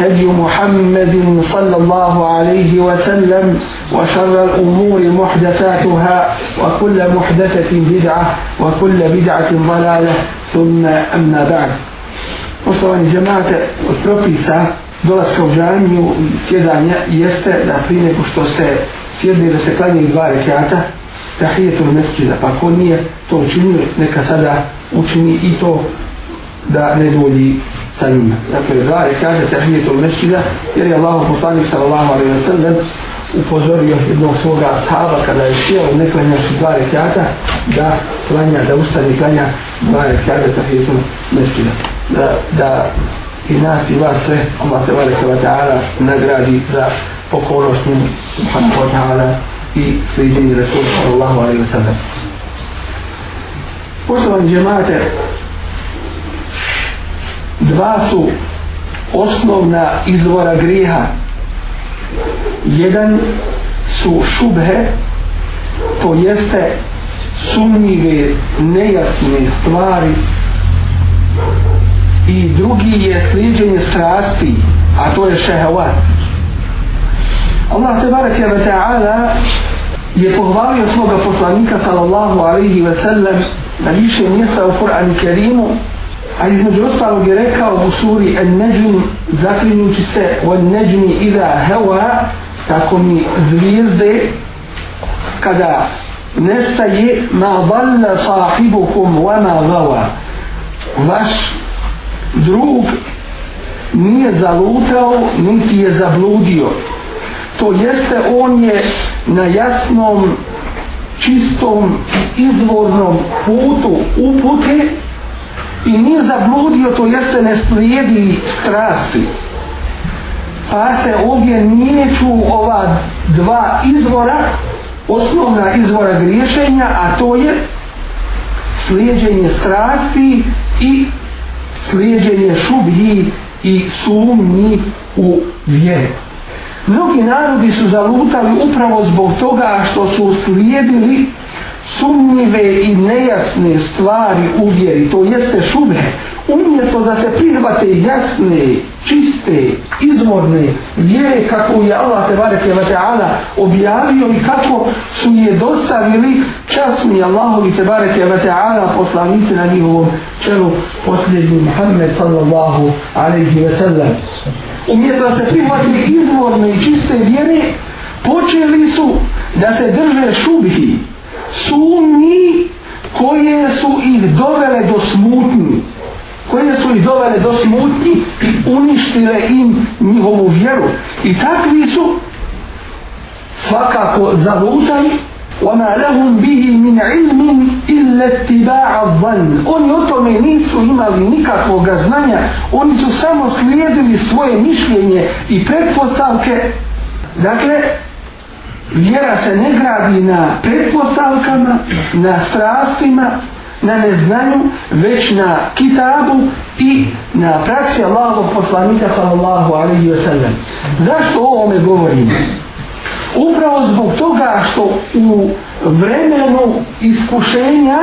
هدي محمد صلى الله عليه وسلم وشر الأمور محدثاتها وكل محدثة بدعة وكل بدعة ضلالة ثم أما بعد Poštovani džemate, od propisa dolaska u džamiju i sjedanja jeste da prije nego što se sjedne da se klanjaju dva rekiata, tahijetul mesčida, pa ko nije to učinio, neka sada učini i to da ne dođi sa njima. Dakle, Zahir kaže tahijetul mesčida, jer je Allah poslanik sallallahu alaihi wa sallam upozorio jednog svoga ashaba kada je sjeo ne klanja su dva rekiata da klanja, da ustani klanja dva rekiata tahijetul mesčida. Da, da i nas i vas sve Allah te bareke wa ta'ala nagradi za pokornost njemu subhanahu wa ta'ala i sliđenje Rasul sallallahu alaihi wa sallam. Poštovani džemate, dva su osnovna izvora griha. Jedan su šubhe, to jeste sumnjive, nejasne stvari i drugi je sliđenje strasti, a to je šehavat. Allah te barake ve ta'ala je pohvalio svoga poslanika sallallahu alaihi ve sellem na više mjesta u Kur'anu Kerimu a između ostalog je rekao u suri An-Najm zaklinjući se o An-Najmi ida hewa tako mi zvijezde kada nestaje ma dalla sahibukum wa ma gawa vaš drug nije zalutao niti je zabludio. To jeste on je na jasnom čistom izvornom putu upute i nije zabludio to jeste ne slijedi strasti. Pa se ovdje nije ču ova dva izvora osnovna izvora griješenja a to je slijedženje strasti i slijedženje šubhi i sumnji u vjeru. Mnogi narodi su zalutali upravo zbog toga što su slijedili sumnjive i nejasne stvari u vjeri, to jeste šube, umjesto da se prihvate jasne, čiste, izvorne vjere kako je Allah te bareke ve ta'ala objavio i kako su je dostavili časni Allahovi te bareke ve ta'ala poslanici na njihovom čelu posljednji Muhammed sallallahu alejhi ve sellem. umjesto da se prihvatili izvorne i čiste vjere počeli su da se drže šubhi sumnji koje su ih dovele do smutnji koje su ih dovele do smutnji i uništile im njihovu vjeru i takvi su svakako zalutali وما لهم به من علم إلا اتباع الظن oni o tome nisu imali nikakvog znanja oni su samo slijedili svoje mišljenje i pretpostavke dakle vjera se ne gradi na pretpostavkama na strastima na neznanju već na kitabu i na praksi Allahovog poslanika sallallahu alaihi wa sallam zašto o ovome govorimo upravo zbog toga što u vremenu iskušenja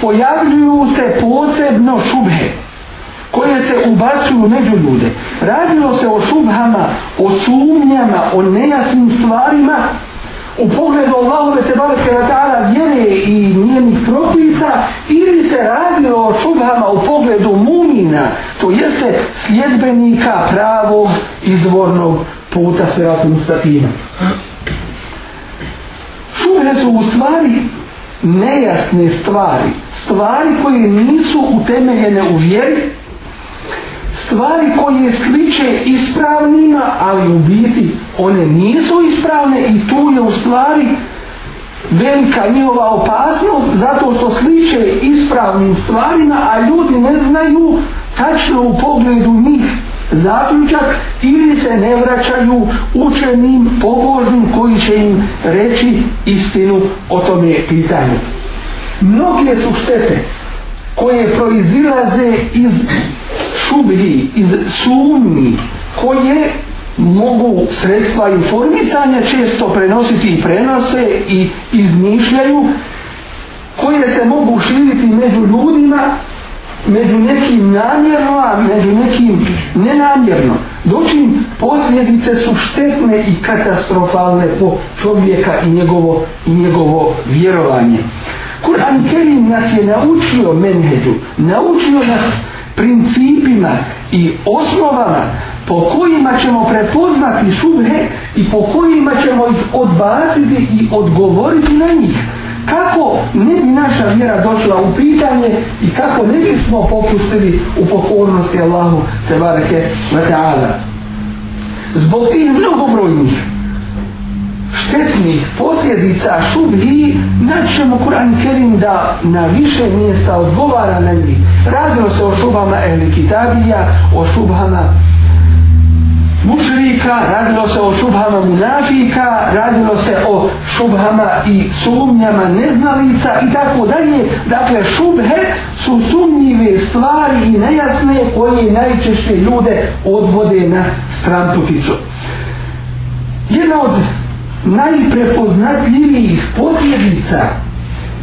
pojavljuju se posebno šubhe koje se ubacuju među ljude. Radilo se o šubhama, o sumnjama, o nejasnim stvarima u pogledu Allahove te bareke wa ta'ala vjere i njenih propisa ili se radi o šubhama u pogledu mumina, to jeste sljedbenika pravog izvornog puta siratom mustatima. šubhe su u stvari nejasne stvari, stvari koje nisu utemeljene u vjeri, stvari koje sliče ispravnima, ali u biti one nisu ispravne i tu je u stvari velika njihova opasnost zato što sliče ispravnim stvarima, a ljudi ne znaju tačno u pogledu njih zaključak ili se ne vraćaju učenim, pobožnim koji će im reći istinu o tome pitanju. Mnoge su štete koje proizilaze iz šubhi, iz sumni, koje mogu sredstva informisanja često prenositi i prenose i izmišljaju, koje se mogu širiti među ljudima, među nekim namjerno, a među nekim nenamjerno. Dočim posljedice su štetne i katastrofalne po čovjeka i njegovo, i njegovo vjerovanje. Kur'an Kerim nas je naučio menhedu, naučio nas principima i osnovama po kojima ćemo prepoznati šubhe i po kojima ćemo ih odbaciti i odgovoriti na njih. Kako ne bi naša vjera došla u pitanje i kako ne bismo popustili u pokornosti Allahu Tebareke wa ta'ala. Zbog tih mnogobrojnih štetnih posljedica šubhi naćemo Kur'an Kerim da na više mjesta odgovara na njih. Radilo se o šubama ehli kitabija, o šubhama mušrika, radilo se o šubhama munafika, radilo se o šubhama i sumnjama neznalica i tako dalje. Dakle, šubhe su sumnjive stvari i nejasne koje najčešće ljude odvode na stramputicu. Jedna od najprepoznatljivijih posljedica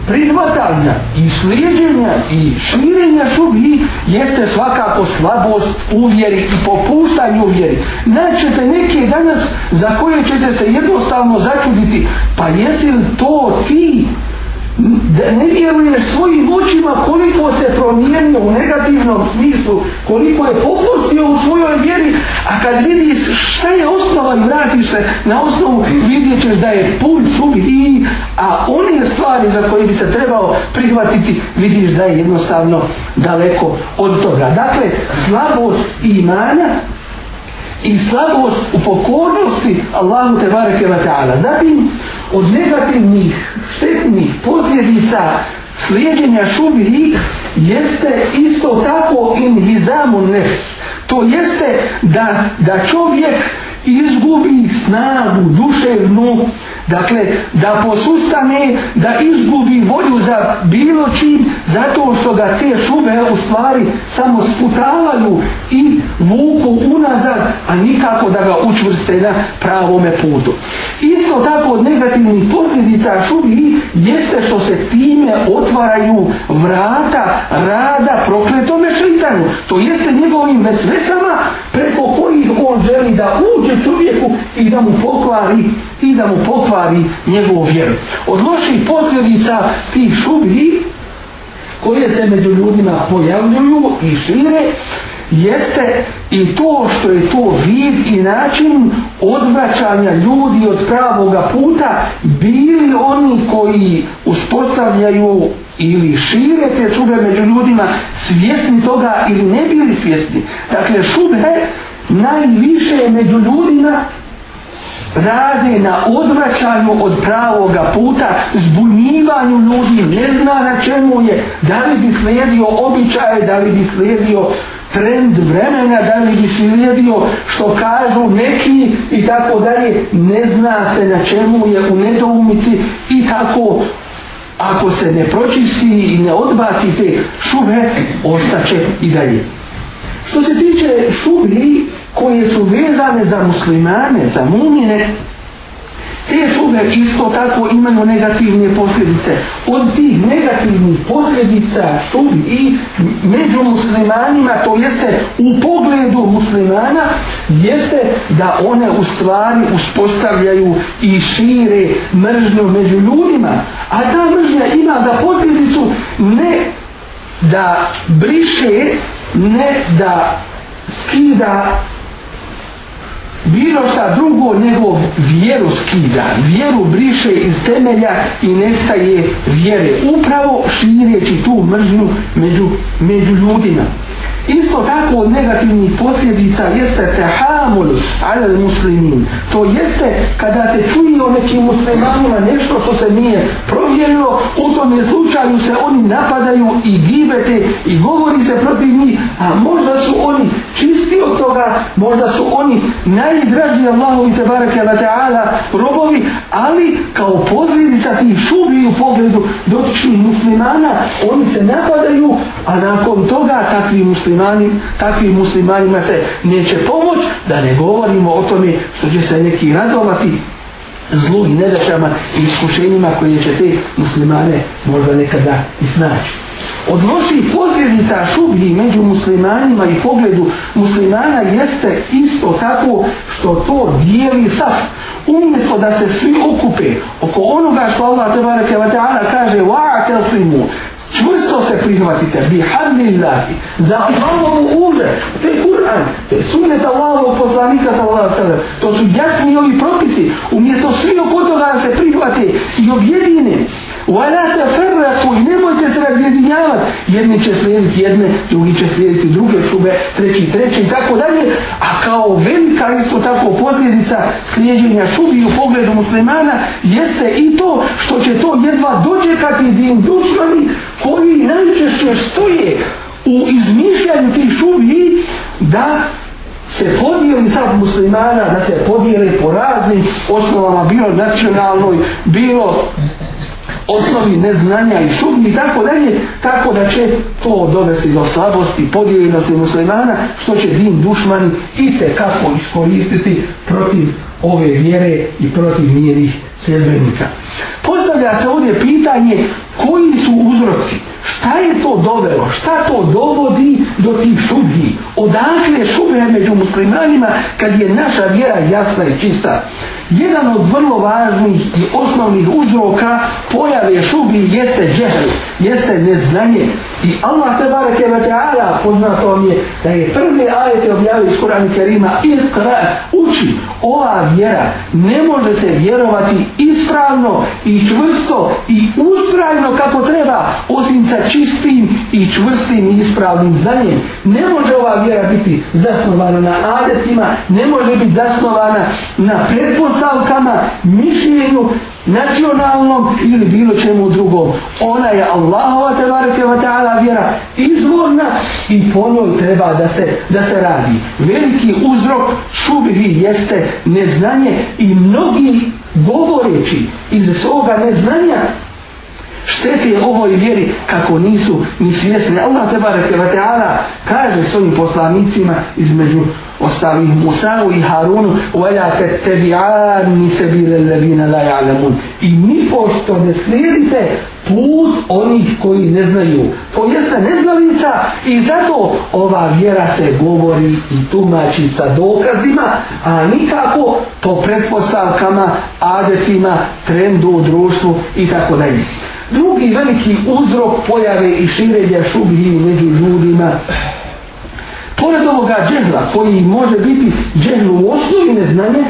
prihvatanja i slijedjenja i širenja šubhi jeste svakako slabost u vjeri i popuštanje u vjeri. Naćete neke danas za koje ćete se jednostavno začuditi, pa jesi li to ti da ne vjeruje svojim očima koliko se promijenio u negativnom smislu, koliko je popustio u svojoj vjeri, a kad vidiš šta je osnova i vratiš se na osnovu, vidjet ćeš da je pun i a one stvari za koje bi se trebao prihvatiti, vidiš da je jednostavno daleko od toga. Dakle, slabost imana i slabost u pokornosti Allahu te bareke ve ta'ala. Zatim, od negativnih, štetnih posljedica slijedjenja šubhi jeste isto tako inhizamun nefs. To jeste da, da čovjek izgubi snagu duševnu, dakle da posustane, da izgubi volju za bilo čim, zato što ga te šube u stvari samo sputavaju i vuku unazad, a nikako da ga učvrste na pravome putu. Isto tako od negativnih posljedica šubi jeste što se time otvaraju vrata rada prokletome šeitanu. To jeste njegovim vesvesama preko on želi da uđe čovjeku i da mu pokvari i da mu pokvari njegovu vjeru. Od loših posljedica tih šubi koje se među ljudima pojavljuju i šire jeste i to što je to vid i način odvraćanja ljudi od pravoga puta bili oni koji uspostavljaju ili šire te šube među ljudima svjesni toga ili ne bili svjesni. Dakle, šube najviše među ljudima rade na odvraćanju od pravoga puta, zbunjivanju ljudi, ne zna na čemu je, da li bi slijedio običaje, da li bi slijedio trend vremena, da li bi slijedio što kažu neki i tako dalje, ne zna se na čemu je u nedoumici i tako ako se ne pročisti i ne odbaci te šube, ostaće i dalje. Što se tiče šubi koje su vezane za muslimane, za mumine, te šube isto tako imaju negativne posljedice. Od tih negativnih posljedica šubi i među muslimanima, to jeste u pogledu muslimana, jeste da one u stvari uspostavljaju i šire mržnju među ljudima. A ta mržnja ima za posljedicu ne da briše ne da skida bilo šta drugo nego vjeru skida, vjeru briše iz temelja i nestaje vjere, upravo šireći tu mržnju među, među ljudima. Isto tako od negativnih posljedica jeste tehamul alel muslimin. To jeste kada se čuje o nekim muslimanima nešto što se nije provjerilo, u tom slučaju se oni napadaju i gibete i govori se protiv njih, a možda su oni čisti od toga, možda su oni najdraži Allahu i tebareke wa ta'ala šubi, ali kao posljedica tih šubi u pogledu dotičnih muslimana, oni se napadaju, a nakon toga takvi muslimani muslimani, takvim muslimanima se neće pomoć, da ne govorimo o tome što će se neki radovati zlu i nedaćama i iskušenjima koje će te muslimane možda nekada iznaći. Od loših posljedica šubhi među muslimanima i pogledu muslimana jeste isto tako što to dijeli saf. Umjesto da se svi okupe oko onoga što Allah tebareke wa ta'ala kaže wa'atasimu čvrsto se prihvatite bi hadlillahi za Allahovu uže to je Kur'an to je sunnet Allahovog poslanika sallallahu sallam to su jasni ovi propisi umjesto svi oko toga se prihvate i objedine. Wala tafarraqu i nemojte se razjedinjavati. Jedni će slijediti jedne drugi će slijediti druge šube treći treći i tako dalje. A kao velika isto tako posljedica slijedjenja šubi u pogledu muslimana jeste i to što će to jedva dočekati din dušmani koji najčešće stoje u izmišljanju tih šubi da se podijeli sad muslimana, da se podijeli po raznim osnovama, bilo nacionalnoj, bilo osnovi neznanja i šubni i tako dalje, tako da će to dovesti do slabosti, podijeljenosti muslimana, što će din dušmani i te kako iskoristiti protiv ove vjere i protiv njenih sljedbenika. Postavlja se ovdje pitanje koji su uzroci, šta je to dovelo, šta to dovodi do tih šubhi, odakle šube među muslimanima kad je naša vjera jasna i čista. Jedan od vrlo važnih i osnovnih uzroka pojave šubi jeste džehl, jeste neznanje. I Allah te bareke ve ta'ala poznato vam je da je prvi ajet objavio iz Kur'ana Kerima Iqra, uči, ova vjera ne može se vjerovati ispravno i čvrsto i ustrajno kako treba osim sa čistim i čvrstim i ispravnim znanjem. Ne može ova vjera biti zasnovana na adetima, ne može biti zasnovana na pretpostavkama, mišljenju, nacionalnom ili bilo čemu drugom. Ona je Allahova tebareke wa ta'ala vjera izvorna i po njoj treba da se, da se radi. Veliki uzrok šubihi jeste neznanje i mnogi govoreći iz svoga neznanja štete ovoj vjeri kako nisu ni svjesni. Allah tebareke wa ta'ala kaže svojim poslanicima između ostalih Musa'u i Harunu وَلَا تَتَّبِعَانِ سَبِيلَ الَّذِينَ لَا يَعْلَمُونَ i mi pošto ne slijedite put onih koji ne znaju to jeste neznalica i zato ova vjera se govori i tumači sa dokazima a nikako po pretpostavkama adetima, trendu u društvu i tako dalje drugi veliki uzrok pojave i širenja šubhi među ljudima pored ovoga džehla koji može biti džehlu u osnovi neznanja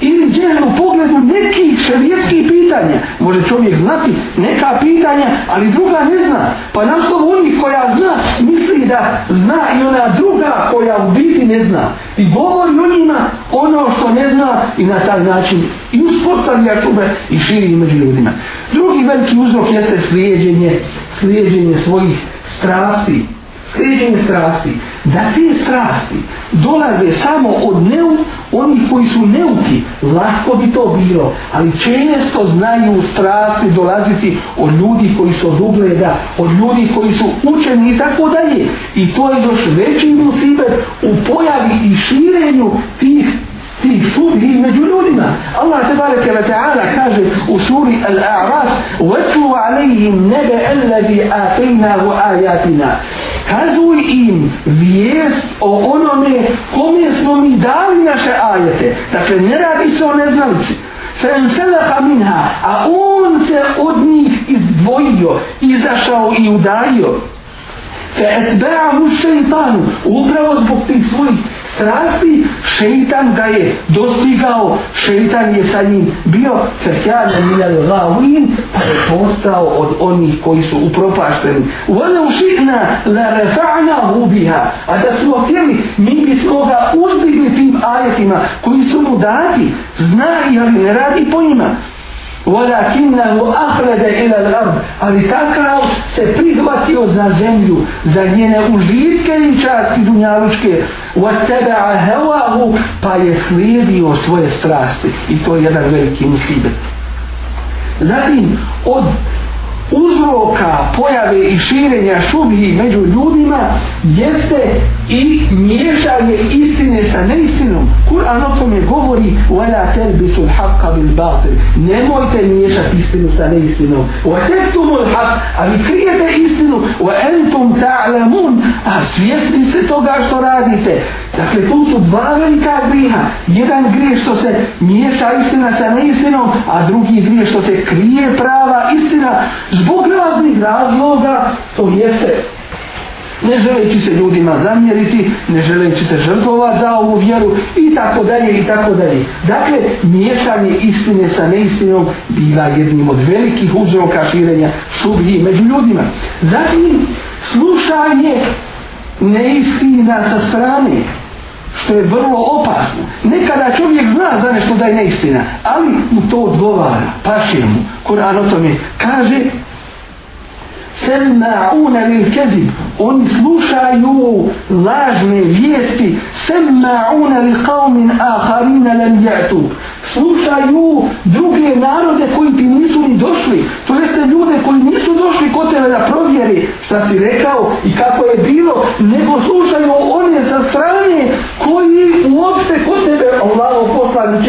ili džehlu u pogledu nekih šarijetskih pitanja. Može čovjek znati neka pitanja ali druga ne zna. Pa naslov onih koja zna misli da zna i ona druga koja u biti ne zna. I govori o njima ono što ne zna i na taj način i uspostavlja šube i širi među ljudima. Drugi veliki uzrok jeste slijedjenje slijedjenje svojih strasti. Sređenje strasti, da te strasti dolaze samo od neu, oni koji su neuki, lahko bi to bilo, ali često znaju strasti dolaziti od ljudi koji su od ugleda, od ljudi koji su učeni i tako dalje. I to je još veći musibet u pojavi i širenju tih tih šubhi među ljudima. Allah te bareke ve ta'ala kaže u suri Al-A'raf وَتْلُوا عَلَيْهِمْ نَبَأَ الَّذِي آتَيْنَاهُ آيَاتِنَا Kazuj im vijest o onome kome smo mi dali naše ajete. Dakle, ne radi se o neznalici. فَاَنْسَلَقَ مِنْهَا A on se od njih izdvojio, izašao i udario. فَاَتْبَعَهُ الشَّيْطَانُ Upravo zbog tih svojih strasti, šeitan ga je dostigao, šeitan je sa njim bio fekjana minal gavin, pa je postao od onih koji su upropašteni. Vole ušitna la refa'na ubiha, a da smo htjeli, mi bismo ga uzdigli tim ajetima koji su mu dati, zna i ali ne radi po njima. ولكنه أخلد إلى الأرض ali takav se prihvatio za zemlju za njene užitke i časti dunjaluške واتبع هواه pa je slijedio svoje strasti i to je jedan veliki musibet zatim od uzroka pojave i širenja šubhi među ljudima jeste i miješanje istine sa neistinom. Kur'an o tome govori وَلَا تَلْبِسُ الْحَقَّ بِالْبَاطِلِ Nemojte miješati istinu sa neistinom. وَتَكْتُمُ الْحَقَّ A vi krijete istinu وَأَنْتُمْ تَعْلَمُونَ A svjesni ste toga što radite. Dakle, tu su dva velika griha. Jedan grije što se miješa istina sa neistinom, a drugi grije što se krije prava istina zbog raznih razloga, to jeste ne želeći se ljudima zamjeriti, ne želeći se žrtvovati za ovu vjeru i tako dalje i tako dalje. Dakle, miješanje istine sa neistinom biva jednim od velikih uzroka širenja šubhi među ljudima. Zatim, slušanje neistina sa strane, što je vrlo opasno. Nekada čovjek zna za nešto da je neistina, ali mu to odgovara, paše mu. Koran o tome kaže, semma'una lil kezib oni slušaju lažne vijesti. Semma'una li qavmin aharina lam ja'tu slušaju druge narode koji ti nisu ni došli. To jeste ljude koji nisu došli kod tebe da provjeri šta si rekao i kako je bilo nego slušaju one sa strane koji uopšte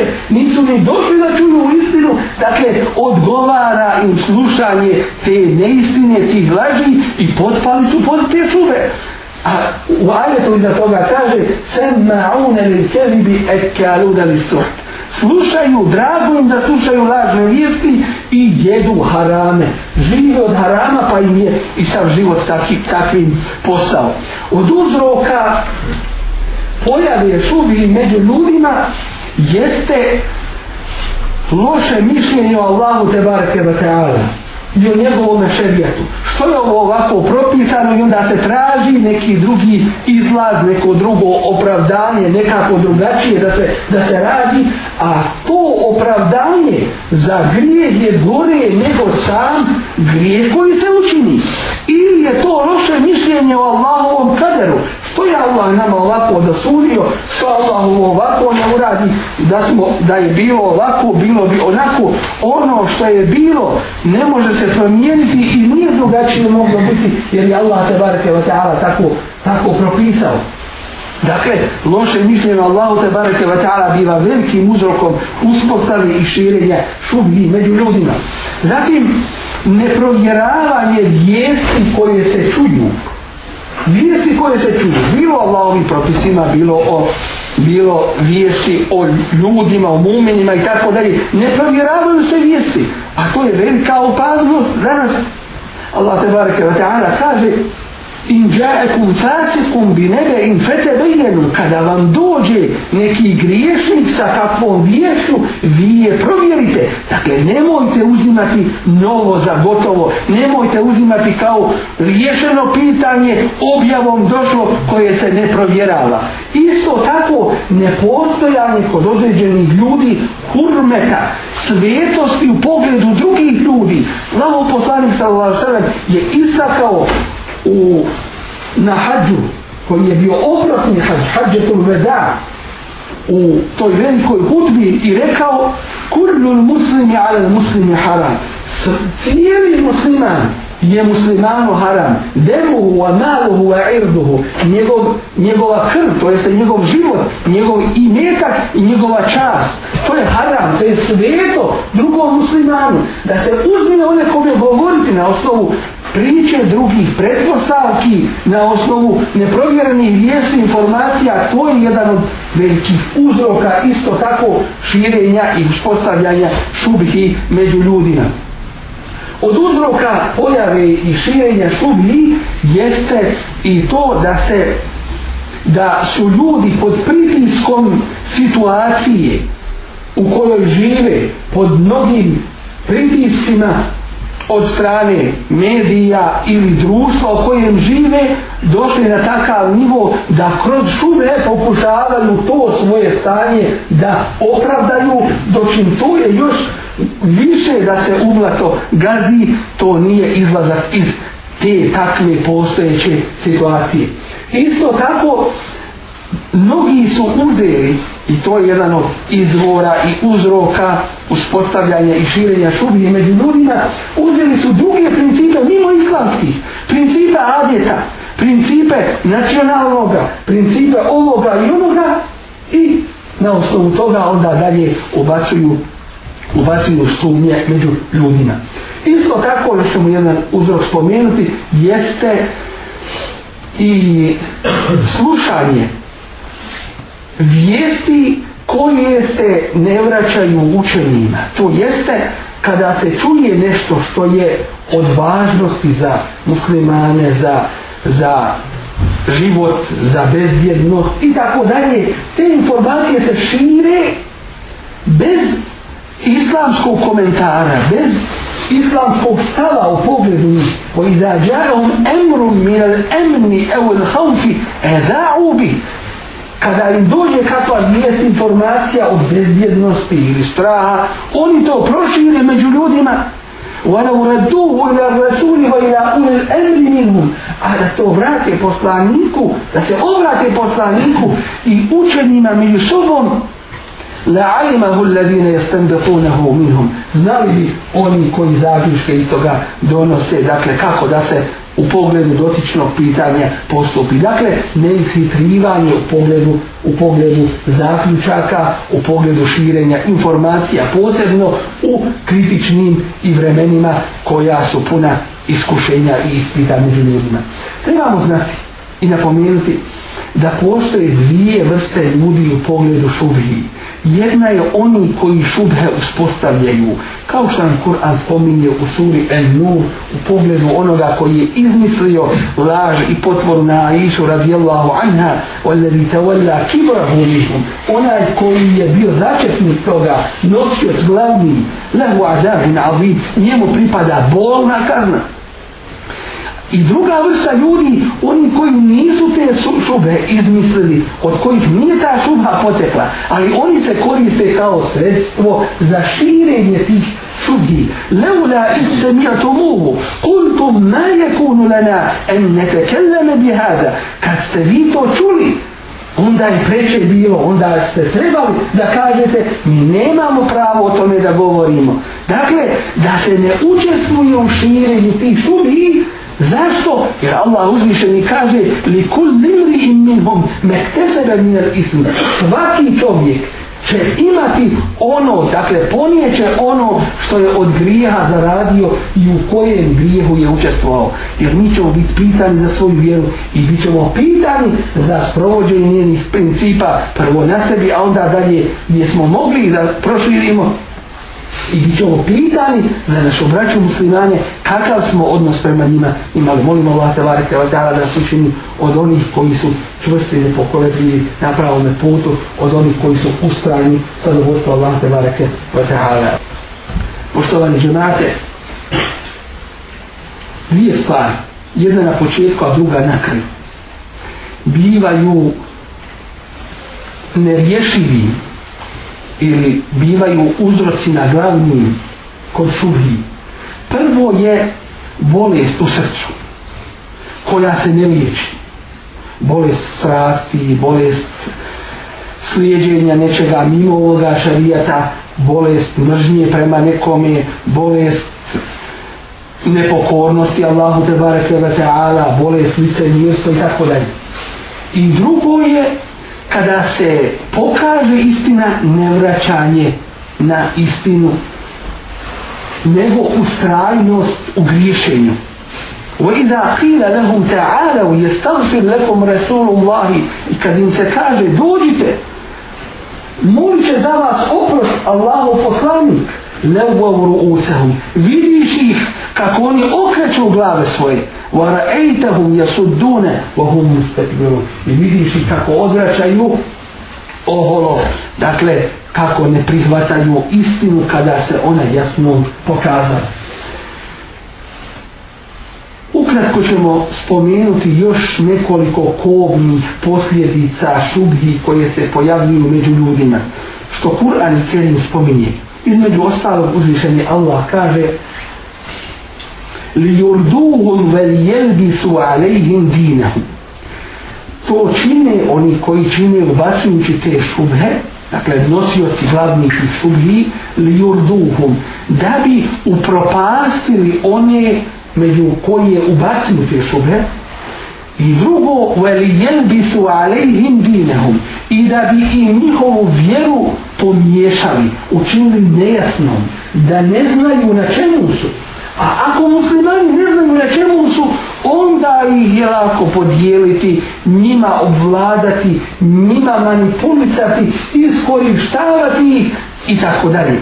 Allaho nisu ni došli da čuju istinu dakle odgovara im slušanje te neistine tih laži i potpali su pod te šube. A u ajetu iza toga kaže Semma'une li kezibi et kaluna li suht. Slušaju, drago im da slušaju lažne vijesti i jedu harame. Žive od harama pa im je i sav život takvi, takvim postao. Od uzroka pojave šubi među ljudima jeste loše mišljenje o Allahu te bareke ve ta'ala i o njegovom šerijatu. Što je ovo ovako propisano i onda se traži neki drugi izlaz, neko drugo opravdanje, nekako drugačije da se, da se radi, a to opravdanje za grijeh je gore nego sam grijeh koji se učini. Ili je to loše mišljenje o Allahovom kaderu. Je Allah nama ovako dosudio, što Allah ovako ne uradi, da, smo, da je bilo ovako, bilo bi onako, ono što je bilo ne može se promijeniti i nije drugačije moglo biti, jer je Allah te bareke wa ta'ala tako, tako propisao. Dakle, loše mišljenje Allahu te bareke wa ta'ala biva velikim uzrokom uspostavi i širenja šubhi među ljudima. Zatim, neprovjeravanje vijesti koje se čuju. Vijesti koje se čuju, bilo Allahovim propisima, bilo o bilo vijesti o ljudima, o mumenima i tako dalje. Ne provjeravaju se vijesti. A to je velika opaznost danas. Allah te bareke wa ta'ala kaže in ja'akum fasikum bi naba'in fatabayyanu. Kada vam dođe neki griješnik sa takvom viješću vi je provjerite. Dakle nemojte uzimati novo za gotovo. Nemojte uzimati kao riješeno pitanje objavom došlo koje se ne provjerava. Isto tako nepostojanje kod određenih ljudi hurmeta svetosti u pogledu drugih ljudi. Lavo poslanik sallallahu je istakao u, na hađu koji je bio oprosni hađ, hađetul veda u toj velikoj hutbi i rekao kullul muslimi ala muslimi haram. Cijeli musliman je muslimanu haram. Demuhu wa maluhu wa irduhu. Njegov, njegova krv to jeste njegov život njegov imetak i njegova čast to je haram, to je sveto drugom muslimanu. Da se uzme one kome govoriti na osnovu priče drugih pretpostavki na osnovu neprovjerenih vijesti informacija to je jedan od velikih uzroka isto tako širenja i uspostavljanja šubhi među ljudima od uzroka pojave i širenja šubi jeste i to da se da su ljudi pod pritiskom situacije u kojoj žive pod mnogim pritiscima od strane medija ili društva u kojem žive došli na takav nivo da kroz šume pokušavaju to svoje stanje da opravdaju dočim to je još više da se umlato gazi to nije izlazak iz te takve postojeće situacije. Isto tako mnogi su uzeli i to je jedan od izvora i uzroka uspostavljanja i širenja šubije među ljudima uzeli su druge principe mimo islamskih. Principa adjeta principe nacionalnoga principe ovoga i onoga i na osnovu toga onda dalje ubacuju ubacuju sumnje među ljudima isto tako još ćemo jedan uzrok spomenuti jeste i slušanje vijesti koje se ne vraćaju učenjima. To jeste kada se čuje nešto što je od važnosti za muslimane, za, za život, za bezvjednost i tako dalje. Te informacije se šire bez islamskog komentara, bez islamskog stava u pogledu njih. وَإِذَا جَاءُمْ أَمْرٌ مِنَ الْأَمْنِ أَوْ الْحَوْفِ اَزَعُوا بِهِ kada im dođe kakva vijest informacija o bezbjednosti ili straha, oni to prošire među ljudima وَلَوْ رَدُّوهُ إِلَى الرَّسُولِ وَإِلَى أُولِ الْأَمْرِ مِنْهُمْ A da to vrate poslaniku, da se obrate poslaniku i učenjima među sobom, لَعَلِمَهُ الَّذِينَ يَسْتَنْبَقُونَهُ مِنْهُمْ Znali bi oni koji zaključke iz toga donose, dakle kako da se u pogledu dotičnog pitanja postupi. Dakle, neishitrivanje u pogledu, u pogledu zaključaka, u pogledu širenja informacija, posebno u kritičnim i vremenima koja su puna iskušenja i ispita među ljudima. Trebamo znati i napomenuti da postoje dvije vrste ljudi u pogledu šubhi. Jedna je oni koji šubhe uspostavljaju, kao što nam Kur'an spominje u suri En-Nur, u pogledu onoga koji je izmislio laž i potvoru na Aishu radijallahu anha, oljeri tavalla kibrahu lihum, onaj koji je bio začetnik toga, nosioc glavni, lehu azabin azim, njemu pripada bolna kazna. I druga vrsta ljudi, oni koji nisu te šube izmislili, od kojih nije ta šuba potekla, ali oni se koriste kao sredstvo za širenje tih šubi. Leula istemiatumuhu, kultum ma yakunu lana en netekelleme bihada. Kad ste vi to čuli, onda je preče bilo, onda ste trebali da kažete mi nemamo pravo o tome da govorimo. Dakle, da se ne učestvuje u širenju tih šubi, Zašto? Jer Allah uzvišeni kaže li kul limri im minhum mektesebe minel ism. Svaki čovjek će imati ono, dakle ponijeće ono što je od grijeha zaradio i u kojem grijehu je učestvovao. Jer mi ćemo biti pitani za svoju vjeru i bit ćemo pitani za sprovođenje njenih principa prvo na sebi, a onda dalje gdje smo mogli da proširimo i bit ćemo pitani za našu braću muslimanje kakav smo odnos prema njima imali. Molimo Allah te varite da nas učini od onih koji su čvrsti i nepokolebljivi na pravom putu, od onih koji su ustrajni sa zadovoljstva Allah te varite Poštovani džemate, dvije stvari, jedna na početku, a druga na kraju, bivaju nerješivim ili bivaju uzroci na glavni kod šuhi. Prvo je bolest u srcu koja se ne liječi. Bolest strasti, bolest slijedženja nečega mimo ovoga šarijata, bolest mržnje prema nekome, bolest nepokornosti Allahu te bareke ve taala, bolest licemirstva i tako dalje. I drugo je kada se pokaže istina nevraćanje na istinu nego ustrajnost u griješenju وَإِذَا قِيلَ لَهُمْ تَعَالَوْ يَسْتَغْفِرْ لَكُمْ رَسُولُ اللَّهِ i kad im se kaže dođite molit će za vas oprost Allahu poslanik لَوَوْ رُؤُسَهُمْ vidiš ih kako oni okreću glave svoje وَرَأَيْتَهُمْ يَسُدُّونَ وَهُمْ مُسْتَكْبِرُونَ i vidiš ih kako odvraćaju oholo dakle kako ne prihvataju istinu kada se ona jasno pokazala Ukratko ćemo spomenuti još nekoliko kovnih posljedica šubhi koje se pojavljuju među ljudima. Što Kur'an i Kerim spominje. Između ostalog uzvišenje Allah kaže li yurduhum vel jelbisu alejhim dinahum. To čine oni koji čine ubacujući te šubhe, dakle nosioci glavnih šubhi, li yurduhum, da bi upropastili one među koje ubacuju te šubhe, I drugo, veli jelbisu alejhim dinehum. I da bi im njihovu vjeru pomiješali, učinili nejasnom, da ne znaju na čemu su. A ako muslimani ne znaju na čemu su, onda ih je lako podijeliti, njima obvladati, njima manipulisati, iskorištavati ih i tako dalje.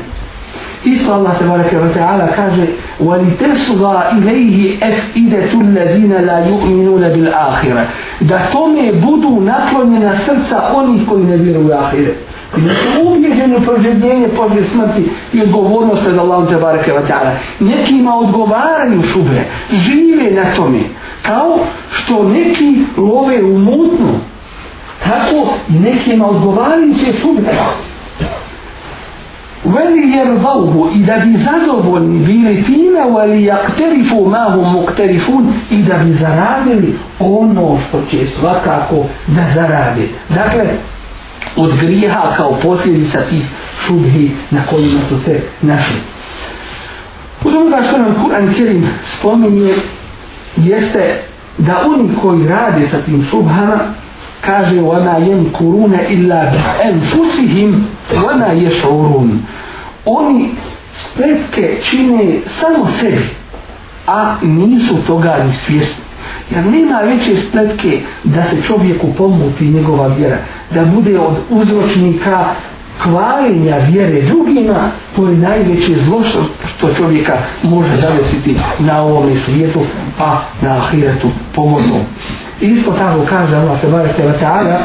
Isto Allah te bareke ve taala kaže: "Wa litasgha ilayhi afidatu allazina la yu'minuna bil akhirah." Da tome budu naklonjena srca onih koji ne vjeruju u ahiret. I da su ubjeđeni u proživljenje poslije smrti i odgovornost pred Allahom te bareke ve. Nekima odgovaraju šube, žive na tome. Kao što neki love u mutnu, tako nekima odgovaraju te šube veli jerbauhu i da bi zadovoljni bili time veli jakterifu mahu mukterifun i da bi zaradili ono što će svakako da zarade. Dakle, od grijeha kao posljedica tih šubhi na kojima su se našli. U druga što nam Kur'an Kerim spominje jeste da oni koji rade sa tim šubhama kaže وَمَا يَمْكُرُونَ إِلَّا بِأَنْفُسِهِمْ وَمَا يَشْعُرُونَ Oni spletke čine samo sebi, a nisu toga ni svjesni. Jer nema veće spletke da se čovjeku pomuti njegova vjera, da bude od uzročnika kvarenja vjere drugima, to je najveće zlo što čovjeka može zavesiti na ovom svijetu, pa na ahiretu pogodom. Isto tako kaže Allah tebareke wa ta'ala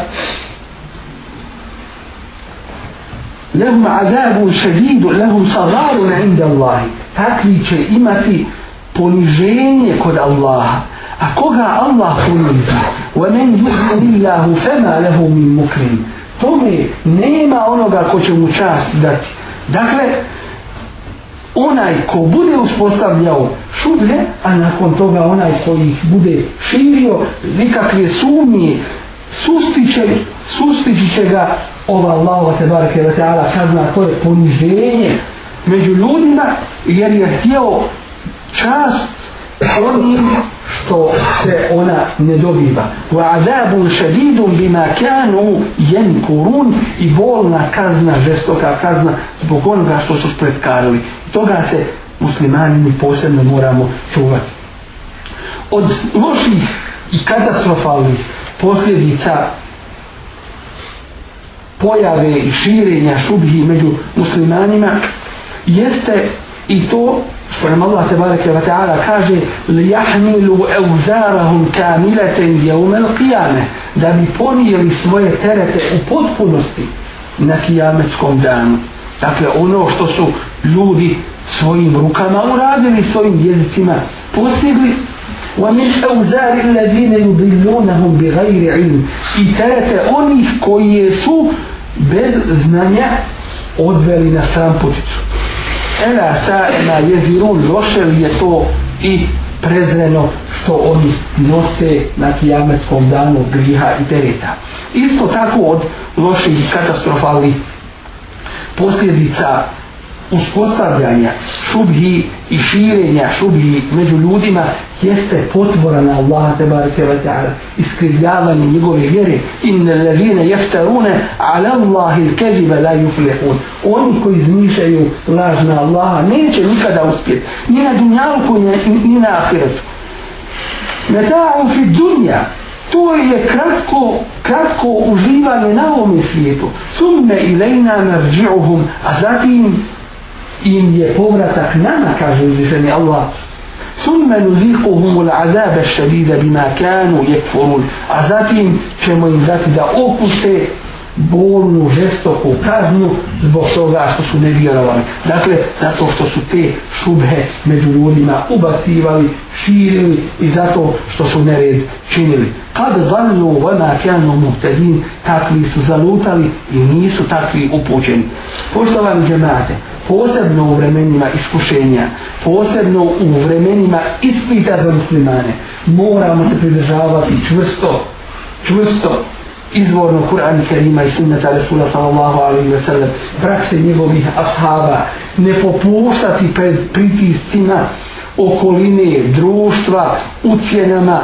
Lehum azabu šedidu, lehum sadarun inda Allahi. Takvi će imati poniženje kod Allaha. A koga Allah ponizi? وَمَنْ يُؤْمِنِ اللَّهُ فَمَا لَهُ مِنْ مُكْرِمٍ Tome nema onoga ko će mu čast dati. Dakle, onaj ko bude uspostavljao šublje, a nakon toga onaj koji ih bude širio, nikakve sumnije, sustiće, sustići će ga ova Allahova te barake wa ta'ala kazna, to je poniženje među ljudima, jer je htio čast onim što se ona ne dobiva. Wa azabun šedidun bima kanu jenkurun i bolna kazna, žestoka kazna zbog onoga što su spretkarili. Toga se muslimani mi posebno moramo čuvati. Od loših i katastrofalnih posljedica pojave i širenja šubhi među muslimanima jeste i to što nam Allah tebareke wa ta'ala kaže li jahmilu evzarahum kamileten jeumel qiyame da bi ponijeli svoje terete u potpunosti na kijametskom danu dakle ono što su ljudi svojim rukama uradili svojim jezicima postigli ومن أوزار الذين يضلونهم بغير علم i terete onih koji su bez znanja odveli na sam puticu Ela sa'ema jezirun loše li je to i prezreno što oni nose na kijametskom danu griha i tereta. Isto tako od loših katastrofalnih posljedica uspostavljanja šubhi i širenja šubhi među ljudima jeste potvora na Allaha tebareke wa ta'ala iskrivljavanje njegove vjere. Inne levine jeftarune ala Allahi il-keziba la yuflihun. Oni koji izmišljaju laž na Allaha neće nikada uspjeti ni na dunjalku ni na ahiretu. Meta'u fi dunja to je kratko, kratko uživanje na ovom svijetu. Summe ilajna narđi'uhum a zatim im je povratak nama, kaže uzvišeni Allah. ثم نذيقهم العذاب الشديد بما كانوا يكفرون a zatim ćemo im dati da okuse bolnu, žestoku kaznu zbog toga što su nevjerovali. Dakle, zato što su te šubhe među ljudima ubacivali, širili i zato što su nered činili. Kad dalju vama kjanu muhtedin, takvi su zalutali i nisu takvi upućeni. Poštovani džemate, posebno u vremenima iskušenja, posebno u vremenima ispita za muslimane, moramo se pridržavati čvrsto, čvrsto izvorno Kur'an Kerima i sunnata Resula sallallahu alaihi wa sallam, prakse njegovih ashaba, ne popuštati pred pritiscima okoline, društva, ucijenama,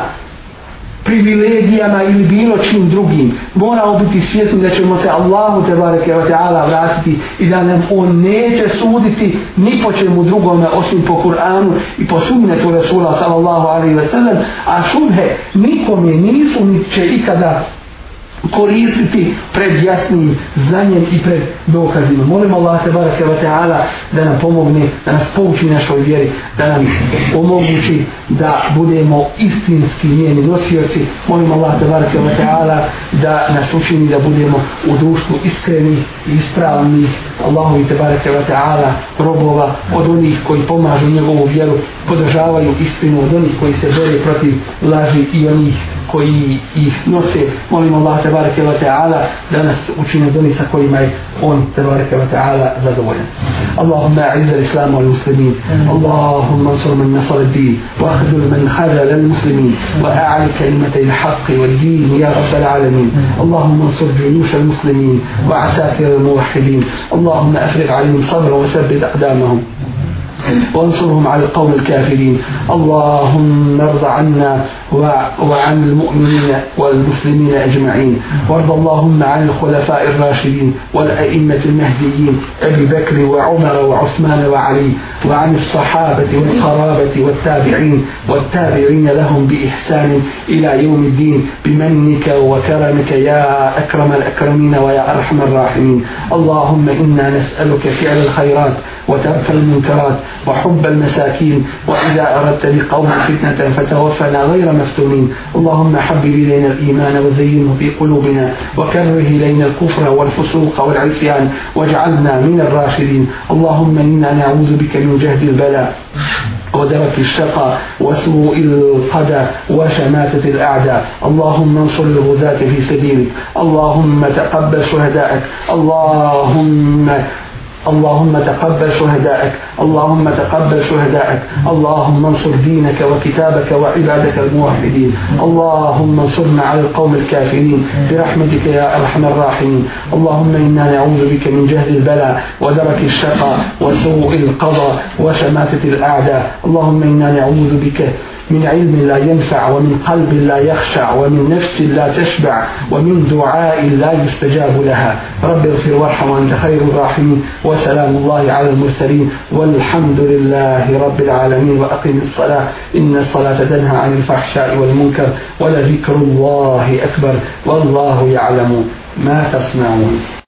privilegijama ili bilo čim drugim. Moramo biti svjesni da ćemo se Allahu te bareke wa ta'ala vratiti i da nam on neće suditi ni po čemu drugome osim po Kur'anu i po sunnetu Rasula sallallahu alaihi wa sallam, a šubhe nikome nisu ni će ikada koristiti pred jasnim znanjem i pred dokazima. Molim Allah te barake wa ta'ala da nam pomogne, da nas pouči našoj vjeri, da nam omogući da budemo istinski njeni nosioci. Molim Allah te barake wa ta'ala da nas učini da budemo u društvu iskreni i ispravni. Allahu te barake wa ta'ala robova od onih koji pomažu njegovu vjeru, podržavaju istinu od onih koji se bore protiv laži i onih koji ih nose. Molim Allah te bareke wa ta'ala da nas učine doni sa kojima je on te bareke wa ta'ala zadovoljan. Allahumma a'izz al-islam wal muslimin. Allahumma ansur man nasar ad-din wa akhdhul man khadhala al-muslimin wa a'li kalimata al-haqq wal-din ya rabb al-alamin. Allahumma ansur juyush al-muslimin wa asakir al-muwahhidin. Allahumma afrigh alayhim sabra wa thabbit aqdamahum. وانصرهم على القوم الكافرين. اللهم ارض عنا وعن المؤمنين والمسلمين أجمعين. وارض اللهم عن الخلفاء الراشدين والأئمة المهديين أبي بكر وعمر وعثمان وعلي وعن الصحابة والقرابة والتابعين والتابعين لهم بإحسان إلى يوم الدين. بمنك وكرمك يا أكرم الأكرمين ويا أرحم الراحمين. اللهم إنا نسألك فعل الخيرات وترك المنكرات وحب المساكين وإذا أردت لقوم فتنة فتوفنا غير مفتونين. اللهم حبب إلينا الإيمان وزينه في قلوبنا وكره إلينا الكفر والفسوق والعصيان واجعلنا من الراشدين. اللهم إنا نعوذ بك من جهد البلاء ودرك الشقى وسوء القدى وشماتة الأعداء. اللهم انصر الغزاة في سبيلك. اللهم تقبل شهدائك اللهم اللهم تقبل شهدائك اللهم تقبل شهدائك اللهم انصر دينك وكتابك وعبادك الموحدين اللهم انصرنا على القوم الكافرين برحمتك يا أرحم الراحمين. اللهم إنا نعوذ بك من جهد البلاء ودرك الشقاء وسوء القضاء وشماتة الأعداء. اللهم إنا نعوذ بك من علم لا ينفع ومن قلب لا يخشع ومن نفس لا تشبع ومن دعاء لا يستجاب لها. رب اغفر وارحم وأنت خير الراحمين. وسلام الله على المرسلين. والحمد لله رب العالمين. وأقم الصلاة. إن الصلاة تنهى عن الفحشاء والمنكر. ولذكر الله أكبر. والله يعلم ما تصنعون.